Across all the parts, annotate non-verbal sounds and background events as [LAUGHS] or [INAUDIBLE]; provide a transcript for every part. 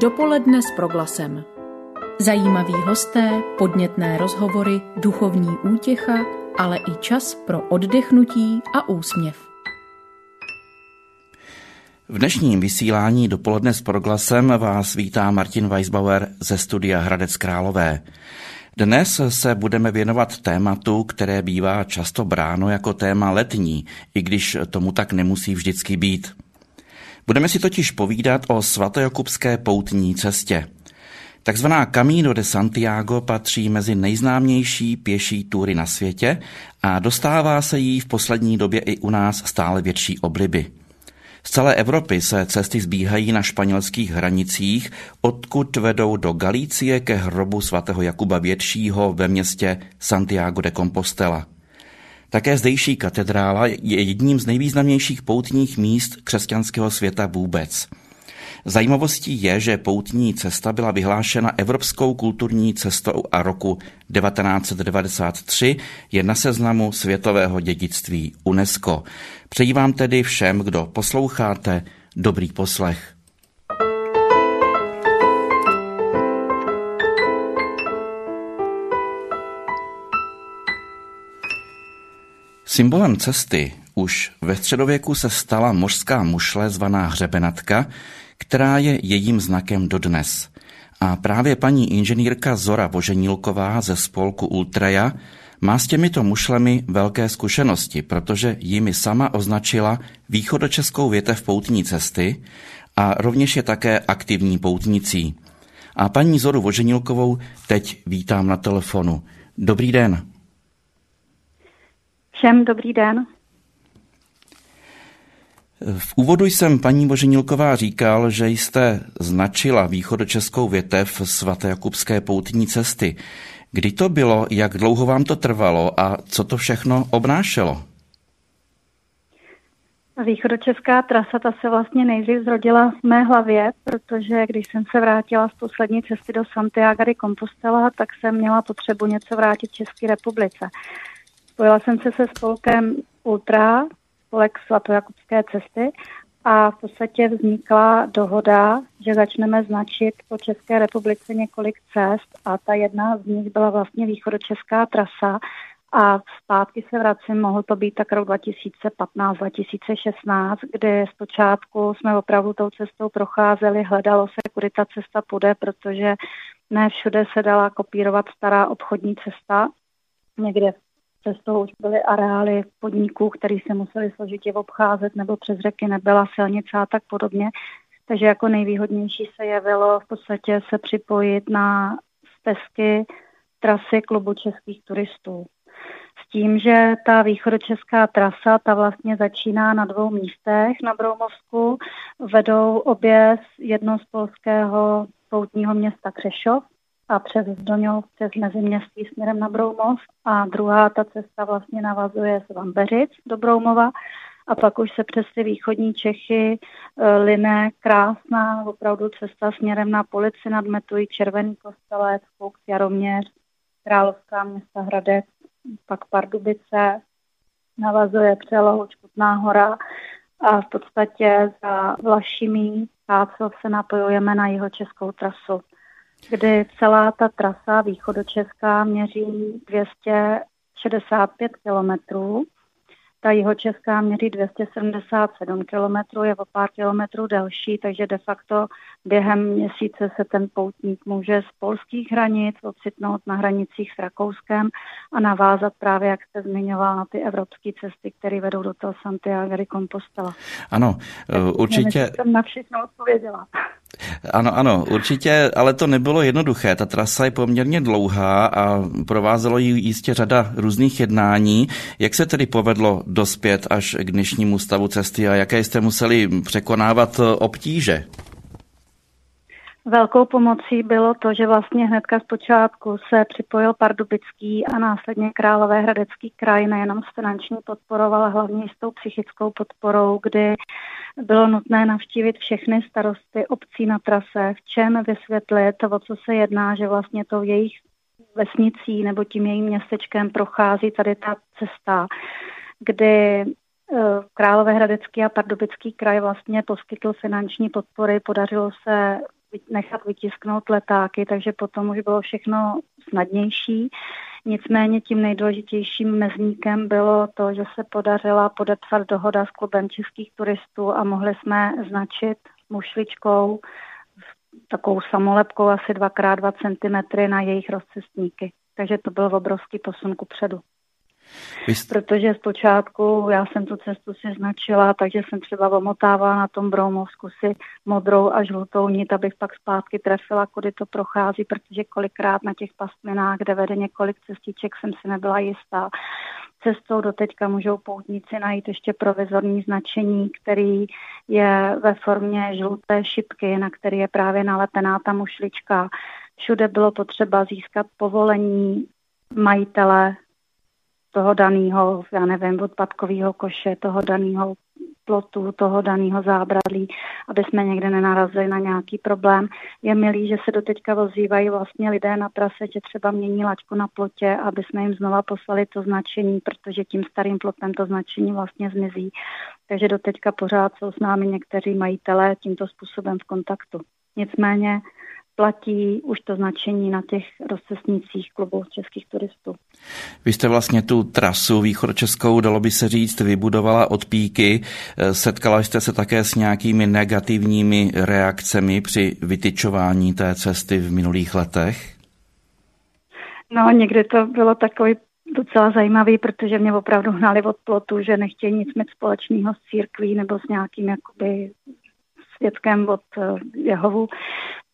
Dopoledne s proglasem. Zajímaví hosté, podnětné rozhovory, duchovní útěcha, ale i čas pro oddechnutí a úsměv. V dnešním vysílání dopoledne s proglasem vás vítá Martin Weisbauer ze studia Hradec Králové. Dnes se budeme věnovat tématu, které bývá často bráno jako téma letní, i když tomu tak nemusí vždycky být. Budeme si totiž povídat o svatojakubské poutní cestě. Takzvaná Camino de Santiago patří mezi nejznámější pěší tury na světě a dostává se jí v poslední době i u nás stále větší obliby. Z celé Evropy se cesty zbíhají na španělských hranicích, odkud vedou do Galície ke hrobu svatého Jakuba Většího ve městě Santiago de Compostela. Také zdejší katedrála je jedním z nejvýznamnějších poutních míst křesťanského světa vůbec. Zajímavostí je, že poutní cesta byla vyhlášena Evropskou kulturní cestou a roku 1993 je na seznamu světového dědictví UNESCO. Přeji vám tedy všem, kdo posloucháte, dobrý poslech. Symbolem cesty už ve středověku se stala mořská mušle zvaná hřebenatka, která je jejím znakem dodnes. A právě paní inženýrka Zora Voženílková ze spolku Ultraja má s těmito mušlemi velké zkušenosti, protože jimi sama označila východočeskou větev poutní cesty a rovněž je také aktivní poutnicí. A paní Zoru Voženilkovou teď vítám na telefonu. Dobrý den. Všem dobrý den. V úvodu jsem paní Boženilková říkal, že jste značila východočeskou větev svaté Jakubské poutní cesty. Kdy to bylo, jak dlouho vám to trvalo a co to všechno obnášelo? Východočeská trasa ta se vlastně nejdřív zrodila v mé hlavě, protože když jsem se vrátila z poslední cesty do Santiago de Compostela, tak jsem měla potřebu něco vrátit České republice. Spojila jsem se se spolkem Ultra, spolek svatojakubské cesty a v podstatě vznikla dohoda, že začneme značit po České republice několik cest a ta jedna z nich byla vlastně východočeská trasa a zpátky se vracím, mohl to být tak rok 2015-2016, kdy zpočátku jsme opravdu tou cestou procházeli, hledalo se, kudy ta cesta půjde, protože ne všude se dala kopírovat stará obchodní cesta. Někde cestou už byly areály podniků, které se museli složitě obcházet, nebo přes řeky nebyla silnice a tak podobně. Takže jako nejvýhodnější se jevilo v podstatě se připojit na stezky trasy klubu českých turistů. S tím, že ta východočeská trasa, ta vlastně začíná na dvou místech na Broumovsku, vedou obě jedno z polského poutního města Křešov a přes Zdoňov, přes Meziměstí směrem na Broumov a druhá ta cesta vlastně navazuje z Vambeřic do Broumova. A pak už se přes ty východní Čechy e, line krásná opravdu cesta směrem na Polici nad Metují, Červený kostelec, Fouk, Jaroměř, Královská města Hradec, pak Pardubice, navazuje Přelouč, Kutná hora. A v podstatě za Vlašimí Kácov se napojujeme na jeho českou trasu kdy celá ta trasa východočeská měří 265 kilometrů. Ta jihočeská měří 277 km, je o pár kilometrů delší, takže de facto během měsíce se ten poutník může z polských hranic ocitnout na hranicích s Rakouskem a navázat právě, jak jste zmiňoval, na ty evropské cesty, které vedou do toho Santiago de Compostela. Ano, tak určitě. Jsem na všechno odpověděla. Ano, ano, určitě, ale to nebylo jednoduché. Ta trasa je poměrně dlouhá a provázelo ji jistě řada různých jednání. Jak se tedy povedlo dospět až k dnešnímu stavu cesty a jaké jste museli překonávat obtíže? Velkou pomocí bylo to, že vlastně hnedka z počátku se připojil Pardubický a následně Královéhradecký kraj nejenom s finanční podporou, ale hlavně s tou psychickou podporou, kdy bylo nutné navštívit všechny starosty obcí na trase, v čem vysvětlit, o co se jedná, že vlastně to jejich vesnicí nebo tím jejím městečkem prochází tady ta cesta, kdy Eh, Královéhradecký a Pardubický kraj vlastně poskytl finanční podpory. Podařilo se nechat vytisknout letáky, takže potom už bylo všechno snadnější. Nicméně tím nejdůležitějším mezníkem bylo to, že se podařila podepsat dohoda s klubem českých turistů a mohli jsme značit mušličkou takovou samolepkou asi 2x2 cm na jejich rozcestníky. Takže to byl obrovský posun ku předu. Jste... Protože zpočátku já jsem tu cestu si značila, takže jsem třeba omotávala na tom Broumovsku si modrou a žlutou nit, abych pak zpátky trefila, kudy to prochází, protože kolikrát na těch pastvinách, kde vede několik cestiček, jsem si nebyla jistá. Cestou do teďka můžou poutníci najít ještě provizorní značení, který je ve formě žluté šipky, na který je právě nalepená ta mušlička. Všude bylo potřeba získat povolení majitele toho daného, já nevím, odpadkového koše, toho daného plotu, toho daného zábradlí, aby jsme někde nenarazili na nějaký problém. Je milý, že se doteďka vozívají vlastně lidé na trase, že třeba mění laťku na plotě, aby jsme jim znova poslali to značení, protože tím starým plotem to značení vlastně zmizí. Takže doteďka pořád jsou s námi někteří majitelé tímto způsobem v kontaktu. Nicméně platí už to značení na těch rozcestnicích klubů českých turistů. Vy jste vlastně tu trasu východočeskou, dalo by se říct, vybudovala od píky. Setkala jste se také s nějakými negativními reakcemi při vytyčování té cesty v minulých letech? No, někdy to bylo takový docela zajímavý, protože mě opravdu hnali od plotu, že nechtějí nic mít společného s církví nebo s nějakým jakoby světkem od eh, Jehovu.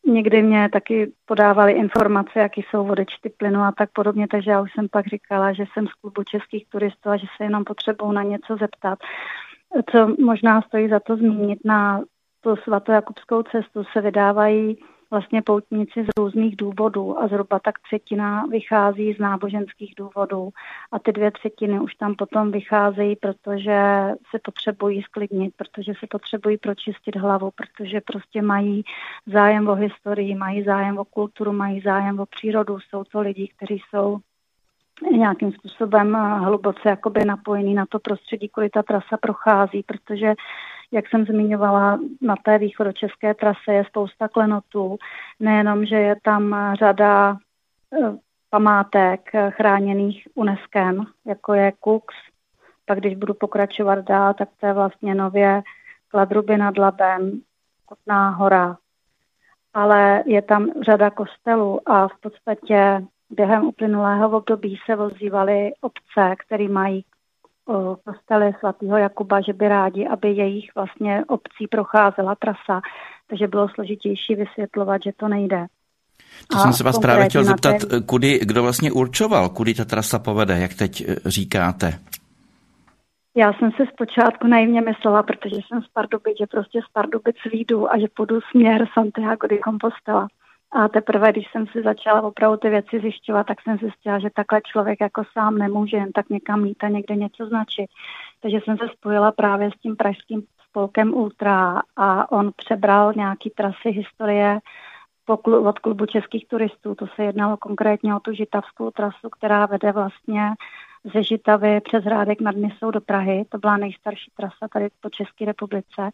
Někdy mě taky podávali informace, jaký jsou vodečty plynu a tak podobně, takže já už jsem pak říkala, že jsem z klubu českých turistů a že se jenom potřebuju na něco zeptat. Co možná stojí za to zmínit, na tu svatojakubskou cestu se vydávají vlastně poutníci z různých důvodů a zhruba tak třetina vychází z náboženských důvodů a ty dvě třetiny už tam potom vycházejí, protože se potřebují sklidnit, protože se potřebují pročistit hlavu, protože prostě mají zájem o historii, mají zájem o kulturu, mají zájem o přírodu. Jsou to lidi, kteří jsou nějakým způsobem hluboce jakoby napojený na to prostředí, kudy ta trasa prochází, protože jak jsem zmiňovala, na té východočeské trase je spousta klenotů. Nejenom, že je tam řada eh, památek chráněných UNESCO, jako je Kux. Pak když budu pokračovat dál, tak to je vlastně nově Kladruby nad Labem, Kutná hora. Ale je tam řada kostelů a v podstatě během uplynulého období se vozívaly obce, které mají kostely svatého Jakuba, že by rádi, aby jejich vlastně obcí procházela trasa, takže bylo složitější vysvětlovat, že to nejde. To jsem se vás právě chtěl zeptat, té... kudy, kdo vlastně určoval, kudy ta trasa povede, jak teď eh, říkáte? Já jsem si zpočátku naivně myslela, protože jsem z Pardubic, že prostě z Pardubic výjdu a že půjdu směr Santiago de Compostela. A teprve, když jsem si začala opravdu ty věci zjišťovat, tak jsem zjistila, že takhle člověk jako sám nemůže jen tak někam jít a někde něco značit. Takže jsem se spojila právě s tím pražským spolkem Ultra a on přebral nějaký trasy historie od klubu českých turistů. To se jednalo konkrétně o tu žitavskou trasu, která vede vlastně ze Žitavy přes Hrádek nad Nisou do Prahy. To byla nejstarší trasa tady po České republice.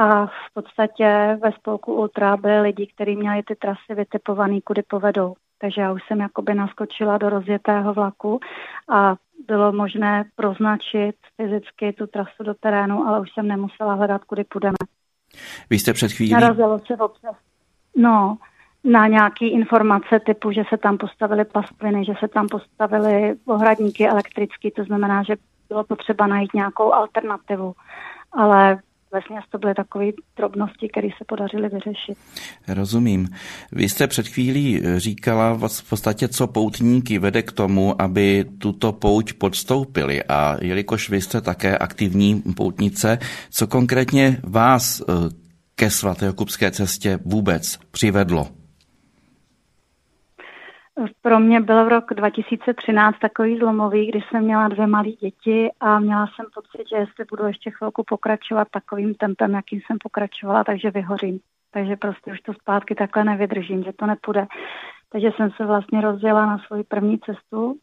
A v podstatě ve spolku Ultra byli lidi, kteří měli ty trasy vytipované, kudy povedou. Takže já už jsem jakoby naskočila do rozjetého vlaku a bylo možné proznačit fyzicky tu trasu do terénu, ale už jsem nemusela hledat, kudy půjdeme. Vy jste před chvílí... Narazilo se občas. No, na nějaké informace typu, že se tam postavily pastviny, že se tam postavily ohradníky elektrické, to znamená, že bylo potřeba najít nějakou alternativu. Ale vlastně to byly takové drobnosti, které se podařily vyřešit. Rozumím. Vy jste před chvílí říkala v podstatě, co poutníky vede k tomu, aby tuto pouť podstoupili a jelikož vy jste také aktivní poutnice, co konkrétně vás eh, ke svatojokubské cestě vůbec přivedlo? Pro mě byl rok 2013 takový zlomový, kdy jsem měla dvě malé děti a měla jsem pocit, že jestli budu ještě chvilku pokračovat takovým tempem, jakým jsem pokračovala, takže vyhořím. Takže prostě už to zpátky takhle nevydržím, že to nepůjde. Takže jsem se vlastně rozjela na svoji první cestu,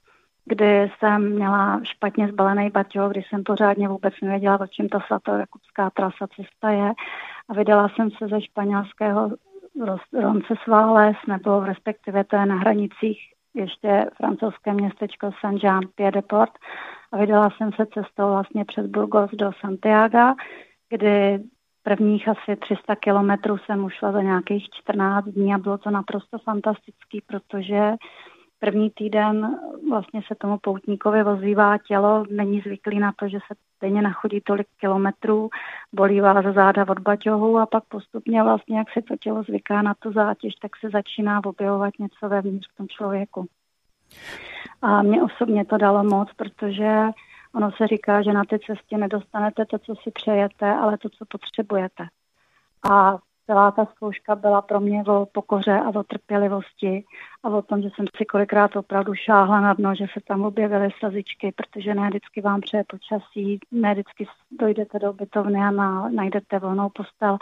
kdy jsem měla špatně zbalený baťo, kdy jsem pořádně vůbec nevěděla, o čem ta svatojakubská trasa cesta je. A vydala jsem se ze španělského Roncesvalles, nebo respektive to je na hranicích ještě francouzské městečko Saint-Jean-Pied-de-Port. A vydala jsem se cestou vlastně přes Burgos do Santiago, kdy prvních asi 300 kilometrů jsem ušla za nějakých 14 dní a bylo to naprosto fantastický, protože první týden vlastně se tomu poutníkovi ozývá tělo, není zvyklý na to, že se denně nachodí tolik kilometrů, bolí vás záda od baťohu a pak postupně vlastně, jak se to tělo zvyká na tu zátěž, tak se začíná objevovat něco vevnitř v tom člověku. A mě osobně to dalo moc, protože ono se říká, že na té cestě nedostanete to, co si přejete, ale to, co potřebujete. A celá ta zkouška byla pro mě o pokoře a o trpělivosti a o tom, že jsem si kolikrát opravdu šáhla na dno, že se tam objevily sazičky, protože ne vždycky vám přeje počasí, ne vždycky dojdete do ubytovny a na, najdete volnou postel.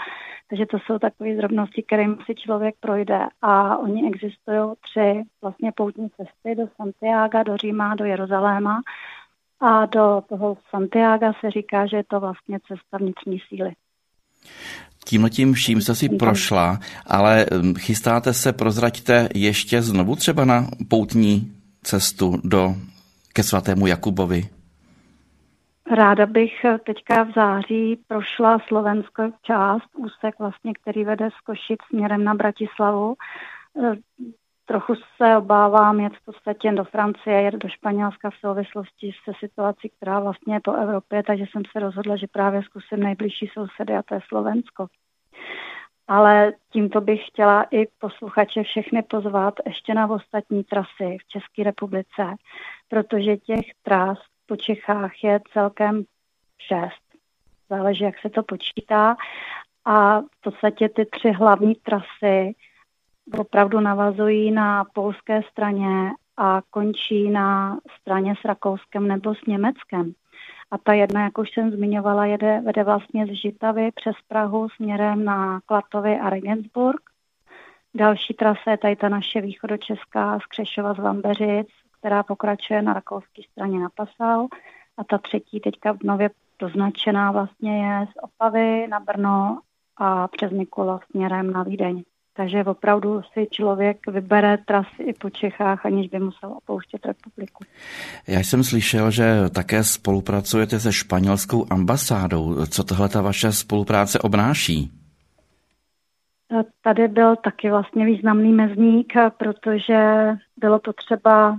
Takže to jsou takové drobnosti, kterým si člověk projde. A oni existují tři vlastně poutní cesty do Santiago, do Říma, do Jeruzaléma. A do toho Santiago se říká, že je to vlastně cesta vnitřní síly. Tímhle vším jste si prošla, ale chystáte se, prozraďte ještě znovu třeba na poutní cestu do, ke svatému Jakubovi? Ráda bych teďka v září prošla Slovensko část, úsek vlastně, který vede z Košic směrem na Bratislavu. Trochu se obávám jet v podstatě do Francie, jet do Španělska v souvislosti se situací, která vlastně je po Evropě, takže jsem se rozhodla, že právě zkusím nejbližší sousedy a to je Slovensko. Ale tímto bych chtěla i posluchače všechny pozvat ještě na ostatní trasy v České republice, protože těch tras po Čechách je celkem šest. Záleží, jak se to počítá. A v podstatě ty tři hlavní trasy opravdu navazují na polské straně a končí na straně s Rakouskem nebo s Německem. A ta jedna, jak už jsem zmiňovala, jede, vede vlastně z Žitavy přes Prahu směrem na Klatovy a Regensburg. Další trasa je tady ta naše východočeská z Křešova z Vambeřic, která pokračuje na rakouské straně na Pasau. A ta třetí teďka v nově doznačená vlastně je z Opavy na Brno a přes Mikula směrem na Vídeň. Takže opravdu si člověk vybere trasy i po Čechách, aniž by musel opouštět republiku. Já jsem slyšel, že také spolupracujete se španělskou ambasádou. Co tohle ta vaše spolupráce obnáší? Tady byl taky vlastně významný mezník, protože bylo potřeba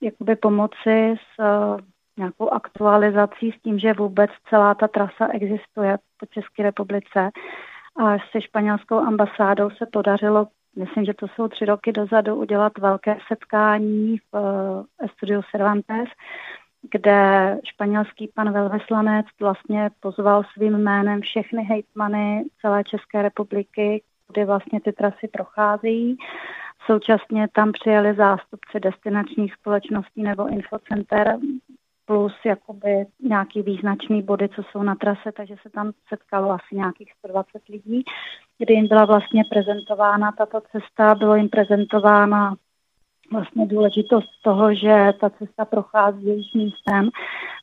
jakoby pomoci s eh, nějakou aktualizací s tím, že vůbec celá ta trasa existuje po České republice a se španělskou ambasádou se podařilo, myslím, že to jsou tři roky dozadu, udělat velké setkání v uh, Studiu Cervantes, kde španělský pan velvyslanec vlastně pozval svým jménem všechny hejtmany celé České republiky, kde vlastně ty trasy procházejí. Současně tam přijeli zástupci destinačních společností nebo infocenter plus jakoby nějaký význačný body, co jsou na trase, takže se tam setkalo asi nějakých 120 lidí, kdy jim byla vlastně prezentována tato cesta, bylo jim prezentována vlastně důležitost toho, že ta cesta prochází jejich místem,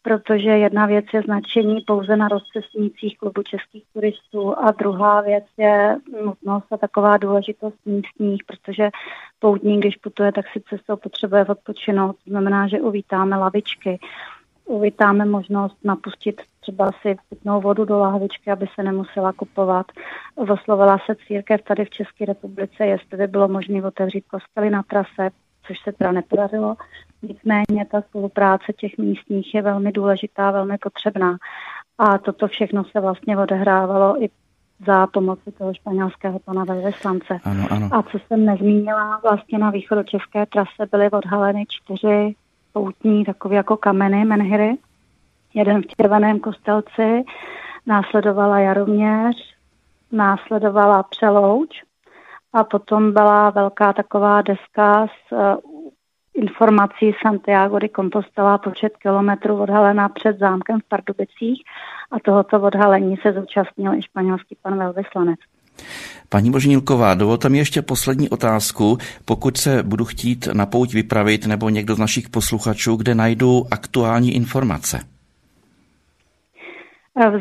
protože jedna věc je značení pouze na rozcestnících klubu českých turistů a druhá věc je nutnost a taková důležitost místních, protože poutník, když putuje, tak si cestou potřebuje odpočinout. To znamená, že uvítáme lavičky, uvítáme možnost napustit třeba si pitnou vodu do lahvičky, aby se nemusela kupovat. Oslovila se církev tady v České republice, jestli by bylo možné otevřít kostely na trase, což se teda nepodařilo. Nicméně ta spolupráce těch místních je velmi důležitá, velmi potřebná. A toto všechno se vlastně odehrávalo i za pomoci toho španělského pana velvyslance. Ano, ano. A co jsem nezmínila, vlastně na východočeské trase byly odhaleny čtyři poutní, takové jako kameny, menhiry. Jeden v červeném kostelci, následovala Jaroměř, následovala Přelouč a potom byla velká taková deska s uh, informací Santiago de Compostela počet kilometrů odhalená před zámkem v Pardubicích a tohoto odhalení se zúčastnil i španělský pan velvyslanec. Paní Božnílková, dovolte mi ještě poslední otázku. Pokud se budu chtít na pouť vypravit nebo někdo z našich posluchačů, kde najdu aktuální informace?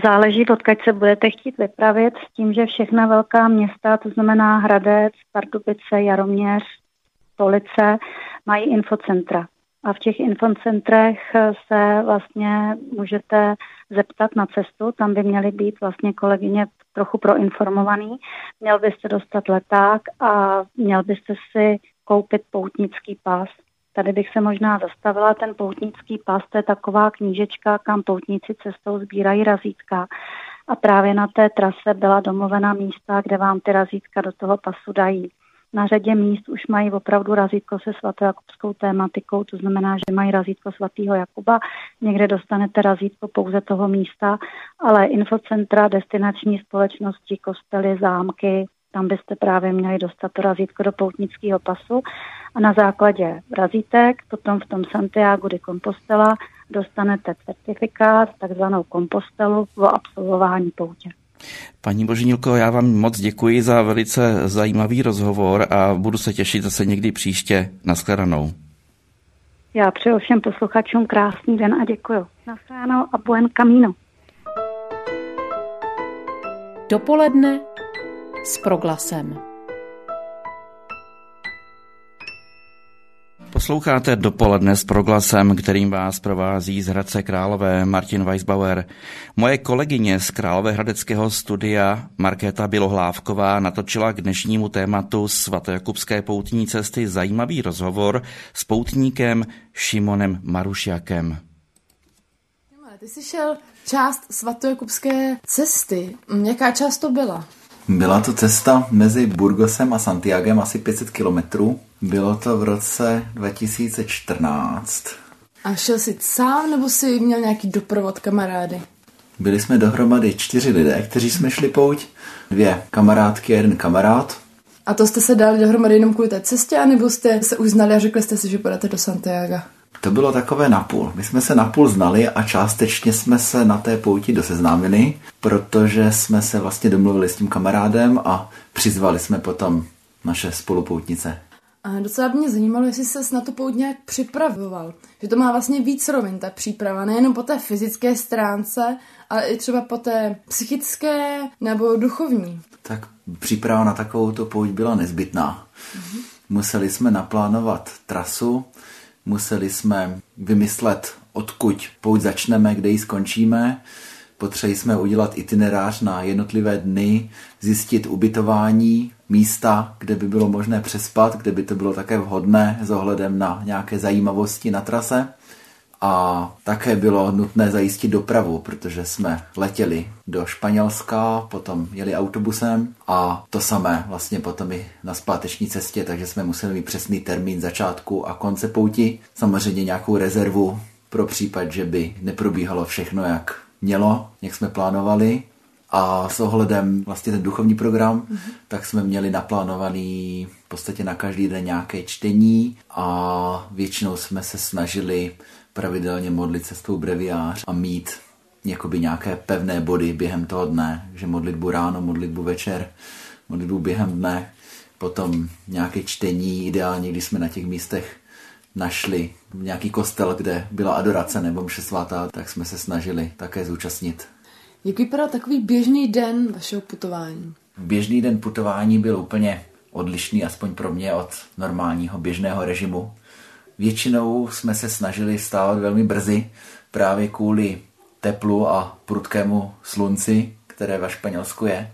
Záleží, odkud se budete chtít vypravit, s tím, že všechna velká města, to znamená Hradec, Pardubice, Jaroměř, Stolice, mají infocentra. A v těch infocentrech se vlastně můžete zeptat na cestu, tam by měly být vlastně kolegyně trochu proinformovaný. Měl byste dostat leták a měl byste si koupit poutnický pás. Tady bych se možná zastavila, ten poutnický pás, to je taková knížečka, kam poutníci cestou sbírají razítka. A právě na té trase byla domovena místa, kde vám ty razítka do toho pasu dají. Na řadě míst už mají opravdu razítko se svatojakubskou tématikou, to znamená, že mají razítko svatého Jakuba. Někde dostanete razítko pouze toho místa, ale infocentra, destinační společnosti, kostely, zámky, tam byste právě měli dostat to razítko do poutnického pasu a na základě razítek potom v tom Santiago de Compostela dostanete certifikát, takzvanou kompostelu o absolvování poutě. Paní Božinilko, já vám moc děkuji za velice zajímavý rozhovor a budu se těšit zase někdy příště. Naschledanou. Já přeju všem posluchačům krásný den a děkuji. Naschledanou a buen camino. Dopoledne s proglasem. Posloucháte dopoledne s proglasem, kterým vás provází z Hradce Králové Martin Weisbauer. Moje kolegyně z Královéhradeckého studia Markéta Bilohlávková natočila k dnešnímu tématu svatojakubské poutní cesty zajímavý rozhovor s poutníkem Šimonem Marušiakem. Ty jsi šel část svatojakubské cesty. Jaká část to byla? Byla to cesta mezi Burgosem a Santiagem asi 500 kilometrů. Bylo to v roce 2014. A šel jsi sám nebo jsi měl nějaký doprovod kamarády? Byli jsme dohromady čtyři lidé, kteří jsme šli pouť. Dvě kamarádky a jeden kamarád. A to jste se dali dohromady jenom kvůli té cestě, anebo jste se už znali a řekli jste si, že půjdete do Santiago? To bylo takové napůl. My jsme se napůl znali a částečně jsme se na té pouti doseznámili, protože jsme se vlastně domluvili s tím kamarádem a přizvali jsme potom naše spolupoutnice. A docela mě zajímalo, jestli se na to pout nějak připravoval. Že to má vlastně víc rovin, ta příprava, nejenom po té fyzické stránce, ale i třeba po té psychické nebo duchovní. Tak příprava na takovou to pouť byla nezbytná. Mm-hmm. Museli jsme naplánovat trasu, Museli jsme vymyslet, odkud pouť začneme, kde ji skončíme. Potřebovali jsme udělat itinerář na jednotlivé dny, zjistit ubytování, místa, kde by bylo možné přespat, kde by to bylo také vhodné s ohledem na nějaké zajímavosti na trase a také bylo nutné zajistit dopravu, protože jsme letěli do Španělska, potom jeli autobusem a to samé vlastně potom i na zpáteční cestě, takže jsme museli mít přesný termín začátku a konce pouti. Samozřejmě nějakou rezervu pro případ, že by neprobíhalo všechno, jak mělo, jak jsme plánovali. A s ohledem vlastně ten duchovní program, mm-hmm. tak jsme měli naplánovaný v podstatě na každý den nějaké čtení a většinou jsme se snažili pravidelně modlit cestou breviář a mít jakoby nějaké pevné body během toho dne, že modlitbu ráno, modlitbu večer, modlitbu během dne, potom nějaké čtení, ideálně, když jsme na těch místech našli nějaký kostel, kde byla adorace nebo mše svatá, tak jsme se snažili také zúčastnit. Jak vypadal takový běžný den vašeho putování? Běžný den putování byl úplně odlišný, aspoň pro mě, od normálního běžného režimu. Většinou jsme se snažili stávat velmi brzy právě kvůli teplu a prudkému slunci, které ve Španělsku je.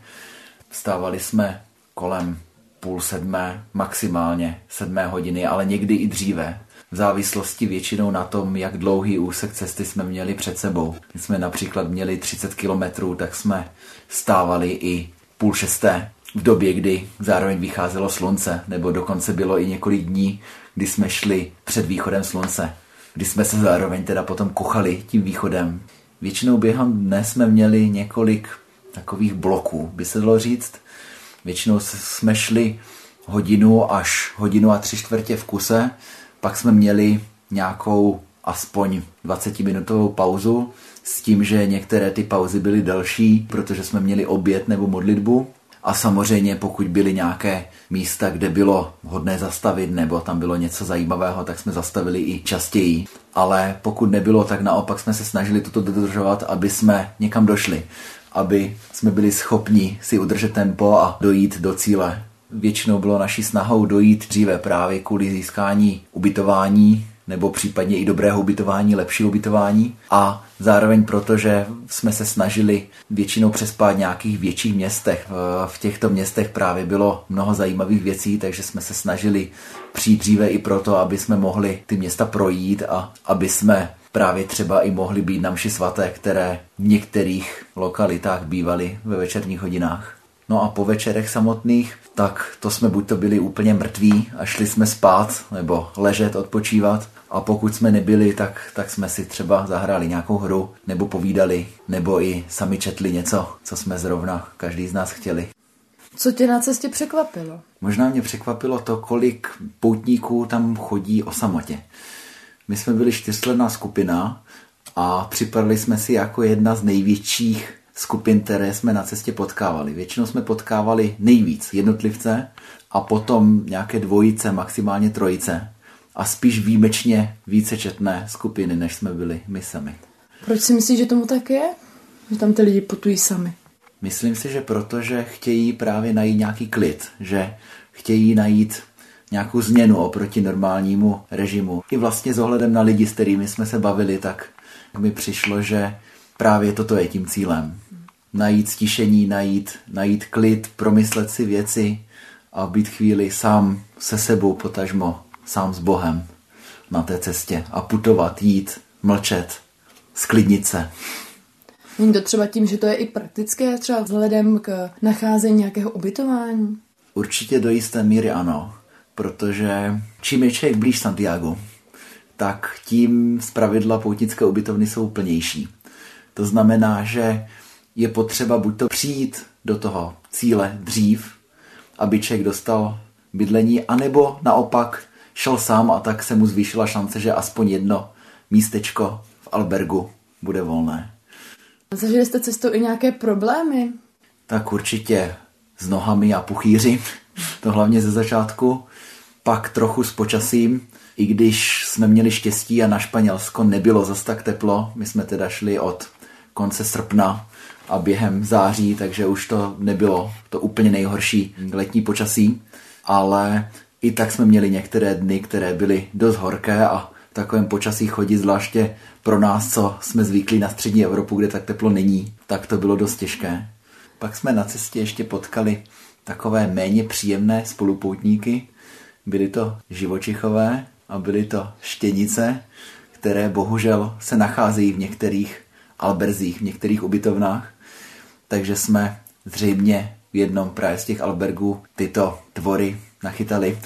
Vstávali jsme kolem půl sedmé, maximálně sedmé hodiny, ale někdy i dříve. V závislosti většinou na tom, jak dlouhý úsek cesty jsme měli před sebou. Když jsme například měli 30 kilometrů, tak jsme stávali i půl šesté v době, kdy zároveň vycházelo slunce, nebo dokonce bylo i několik dní, kdy jsme šli před východem slunce, kdy jsme se zároveň teda potom kuchali tím východem. Většinou během dne jsme měli několik takových bloků, by se dalo říct. Většinou jsme šli hodinu až hodinu a tři čtvrtě v kuse, pak jsme měli nějakou aspoň 20-minutovou pauzu s tím, že některé ty pauzy byly delší, protože jsme měli oběd nebo modlitbu A samozřejmě pokud byly nějaké místa, kde bylo hodné zastavit nebo tam bylo něco zajímavého, tak jsme zastavili i častěji. Ale pokud nebylo, tak naopak jsme se snažili toto dodržovat, aby jsme někam došli. Aby jsme byli schopni si udržet tempo a dojít do cíle. Většinou bylo naší snahou dojít dříve právě kvůli získání ubytování nebo případně i dobrého ubytování, lepší ubytování a zároveň proto, že jsme se snažili většinou přespát v nějakých větších městech. V těchto městech právě bylo mnoho zajímavých věcí, takže jsme se snažili přijít dříve i proto, aby jsme mohli ty města projít a aby jsme právě třeba i mohli být na mši svaté, které v některých lokalitách bývaly ve večerních hodinách. No a po večerech samotných, tak to jsme buď to byli úplně mrtví a šli jsme spát nebo ležet, odpočívat, a pokud jsme nebyli, tak, tak jsme si třeba zahráli nějakou hru, nebo povídali, nebo i sami četli něco, co jsme zrovna každý z nás chtěli. Co tě na cestě překvapilo? Možná mě překvapilo to, kolik poutníků tam chodí o samotě. My jsme byli čtyřsledná skupina a připadali jsme si jako jedna z největších skupin, které jsme na cestě potkávali. Většinou jsme potkávali nejvíc jednotlivce a potom nějaké dvojice, maximálně trojice a spíš výjimečně vícečetné skupiny, než jsme byli my sami. Proč si myslíš, že tomu tak je? Že tam ty lidi putují sami? Myslím si, že protože chtějí právě najít nějaký klid, že chtějí najít nějakou změnu oproti normálnímu režimu. I vlastně s ohledem na lidi, s kterými jsme se bavili, tak mi přišlo, že právě toto je tím cílem. Najít stišení, najít, najít klid, promyslet si věci a být chvíli sám se sebou potažmo sám s Bohem na té cestě a putovat, jít, mlčet, sklidnit se. Není to třeba tím, že to je i praktické, třeba vzhledem k nacházení nějakého ubytování? Určitě do jisté míry ano, protože čím je člověk blíž Santiago, tak tím zpravidla poutnické ubytovny jsou plnější. To znamená, že je potřeba buď to přijít do toho cíle dřív, aby člověk dostal bydlení, anebo naopak šel sám a tak se mu zvýšila šance, že aspoň jedno místečko v albergu bude volné. Zažili jste cestou i nějaké problémy? Tak určitě s nohami a puchýři, [LAUGHS] to hlavně ze začátku. Pak trochu s počasím, i když jsme měli štěstí a na Španělsko nebylo zas tak teplo, my jsme teda šli od konce srpna a během září, takže už to nebylo to úplně nejhorší letní počasí, ale i tak jsme měli některé dny, které byly dost horké a v takovém počasí chodit, zvláště pro nás, co jsme zvyklí na střední Evropu, kde tak teplo není, tak to bylo dost těžké. Pak jsme na cestě ještě potkali takové méně příjemné spolupoutníky. Byly to živočichové a byly to štěnice, které bohužel se nacházejí v některých alberzích, v některých ubytovnách. Takže jsme zřejmě v jednom právě z těch albergů tyto tvory nachytali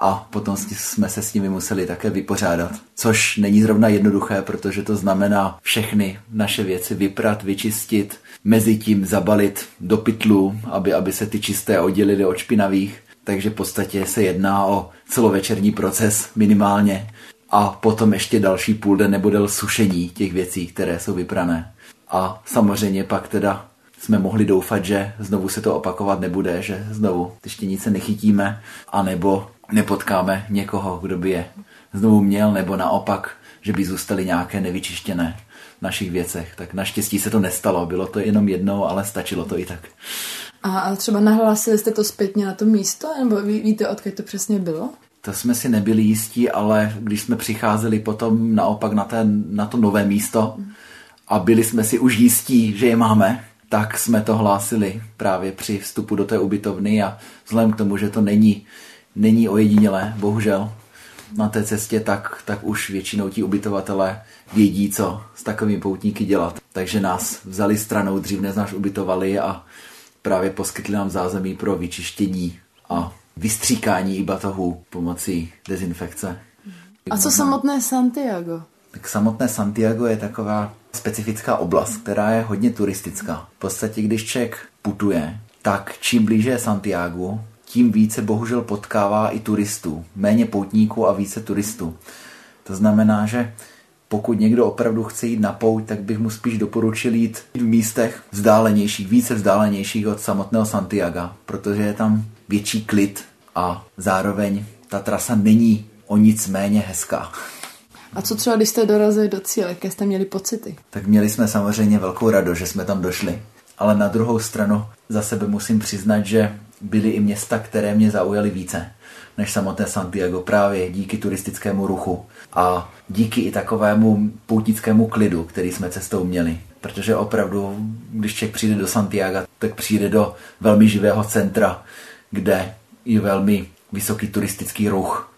a potom jsme se s nimi museli také vypořádat. Což není zrovna jednoduché, protože to znamená všechny naše věci vyprat, vyčistit, mezi tím zabalit do pytlu, aby, aby se ty čisté oddělily od špinavých. Takže v podstatě se jedná o celovečerní proces minimálně. A potom ještě další půl den nebo sušení těch věcí, které jsou vyprané. A samozřejmě pak teda jsme mohli doufat, že znovu se to opakovat nebude, že znovu ty štěnice nechytíme, anebo nepotkáme někoho, kdo by je znovu měl, nebo naopak, že by zůstaly nějaké nevyčištěné v našich věcech. Tak naštěstí se to nestalo, bylo to jenom jednou, ale stačilo to i tak. A třeba nahlásili jste to zpětně na to místo, nebo ví, víte, odkud to přesně bylo? To jsme si nebyli jistí, ale když jsme přicházeli potom naopak na, ten, na to nové místo a byli jsme si už jistí, že je máme, tak jsme to hlásili právě při vstupu do té ubytovny a vzhledem k tomu, že to není, není ojedinělé, bohužel, na té cestě, tak, tak už většinou ti ubytovatelé vědí, co s takovými poutníky dělat. Takže nás vzali stranou, dřív než nás ubytovali a právě poskytli nám zázemí pro vyčištění a vystříkání i batohů pomocí dezinfekce. A co samotné Santiago? Tak samotné Santiago je taková specifická oblast, která je hodně turistická. V podstatě, když člověk putuje, tak čím blíže je Santiago, tím více bohužel potkává i turistů. Méně poutníků a více turistů. To znamená, že pokud někdo opravdu chce jít na pouť, tak bych mu spíš doporučil jít v místech vzdálenějších, více vzdálenějších od samotného Santiago, protože je tam větší klid a zároveň ta trasa není o nic méně hezká. A co třeba, když jste dorazili do cíle, jaké jste měli pocity? Tak měli jsme samozřejmě velkou radost, že jsme tam došli. Ale na druhou stranu za sebe musím přiznat, že byly i města, které mě zaujaly více než samotné Santiago právě díky turistickému ruchu a díky i takovému poutnickému klidu, který jsme cestou měli. Protože opravdu, když člověk přijde do Santiago, tak přijde do velmi živého centra, kde je velmi vysoký turistický ruch.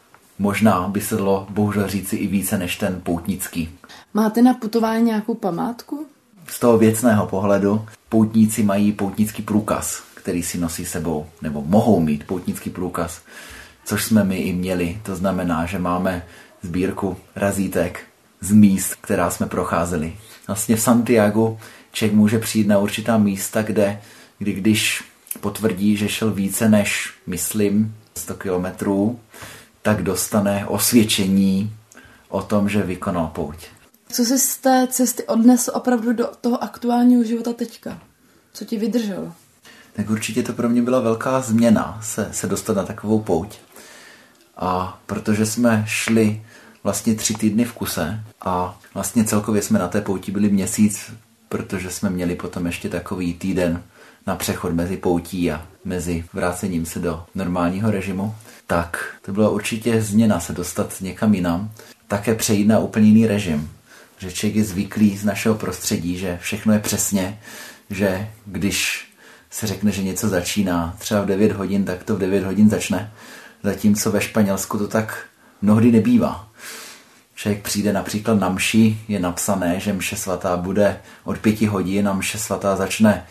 Možná by se dalo bohužel říci i více než ten poutnický. Máte na putování nějakou památku? Z toho věcného pohledu poutníci mají poutnický průkaz, který si nosí sebou, nebo mohou mít poutnický průkaz, což jsme my i měli. To znamená, že máme sbírku razítek z míst, která jsme procházeli. Vlastně v Santiago člověk může přijít na určitá místa, kde, kdy když potvrdí, že šel více než, myslím, 100 kilometrů, tak dostane osvědčení o tom, že vykonal pouť. Co jsi z té cesty odnesl opravdu do toho aktuálního života teďka? Co ti vydrželo? Tak určitě to pro mě byla velká změna se, se dostat na takovou pouť. A protože jsme šli vlastně tři týdny v kuse a vlastně celkově jsme na té pouti byli měsíc, protože jsme měli potom ještě takový týden na přechod mezi poutí a mezi vrácením se do normálního režimu, tak to byla určitě změna se dostat někam jinam, také přejít na úplně jiný režim. Že člověk je zvyklý z našeho prostředí, že všechno je přesně, že když se řekne, že něco začíná třeba v 9 hodin, tak to v 9 hodin začne. Zatímco ve Španělsku to tak mnohdy nebývá. Člověk přijde například na mši, je napsané, že mše svatá bude od pěti hodin a mše svatá začne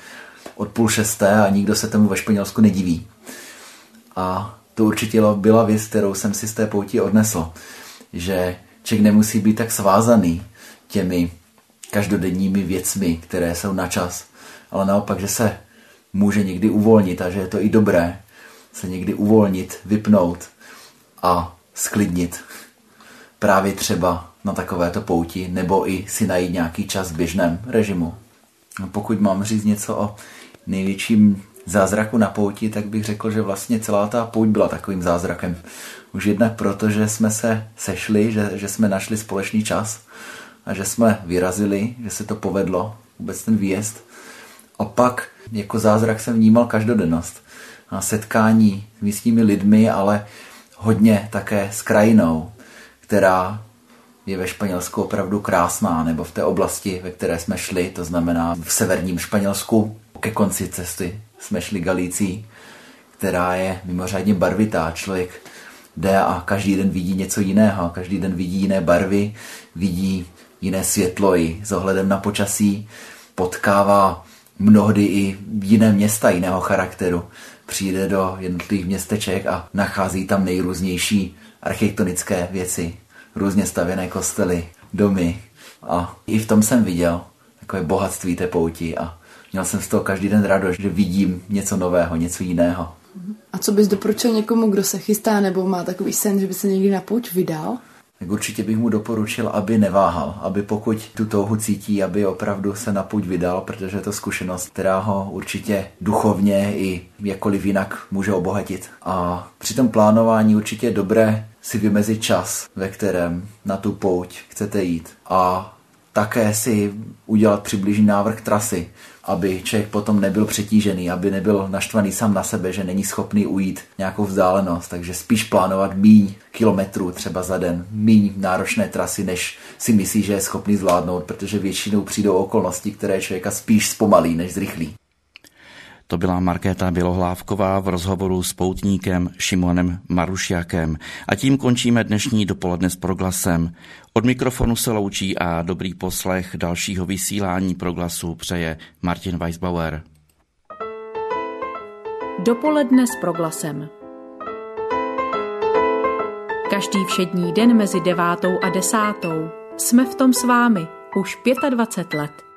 od půl šesté a nikdo se tomu ve Španělsku nediví. A to určitě byla věc, kterou jsem si z té pouti odnesl, že člověk nemusí být tak svázaný těmi každodenními věcmi, které jsou na čas, ale naopak, že se může někdy uvolnit a že je to i dobré se někdy uvolnit, vypnout a sklidnit. Právě třeba na takovéto pouti, nebo i si najít nějaký čas v běžném režimu. Pokud mám říct něco o největším zázraku na pouti, tak bych řekl, že vlastně celá ta pouť byla takovým zázrakem. Už jednak proto, že jsme se sešli, že, že jsme našli společný čas a že jsme vyrazili, že se to povedlo, vůbec ten výjezd. A pak jako zázrak jsem vnímal každodennost. A setkání s místními lidmi, ale hodně také s krajinou, která je ve Španělsku opravdu krásná, nebo v té oblasti, ve které jsme šli, to znamená v severním Španělsku, ke konci cesty jsme šli Galící, která je mimořádně barvitá. Člověk jde a každý den vidí něco jiného, každý den vidí jiné barvy, vidí jiné světlo i s ohledem na počasí, potkává mnohdy i jiné města jiného charakteru. Přijde do jednotlivých městeček a nachází tam nejrůznější architektonické věci, různě stavěné kostely, domy. A i v tom jsem viděl takové bohatství té pouti a měl jsem z toho každý den radost, že vidím něco nového, něco jiného. A co bys doporučil někomu, kdo se chystá nebo má takový sen, že by se někdy na pouť vydal? Tak určitě bych mu doporučil, aby neváhal, aby pokud tu touhu cítí, aby opravdu se na půjď vydal, protože je to zkušenost, která ho určitě duchovně i jakkoliv jinak může obohatit. A při tom plánování určitě je dobré si vymezit čas, ve kterém na tu pouť chcete jít. A také si udělat přibližný návrh trasy, aby člověk potom nebyl přetížený, aby nebyl naštvaný sám na sebe, že není schopný ujít nějakou vzdálenost, takže spíš plánovat míň kilometrů třeba za den, míň náročné trasy, než si myslí, že je schopný zvládnout, protože většinou přijdou okolnosti, které člověka spíš zpomalí, než zrychlí. To byla Markéta Bělohlávková v rozhovoru s poutníkem Šimonem Marušiakem. A tím končíme dnešní dopoledne s proglasem. Od mikrofonu se loučí a dobrý poslech dalšího vysílání proglasu přeje Martin Weisbauer. Dopoledne s proglasem. Každý všední den mezi devátou a desátou jsme v tom s vámi už 25 let.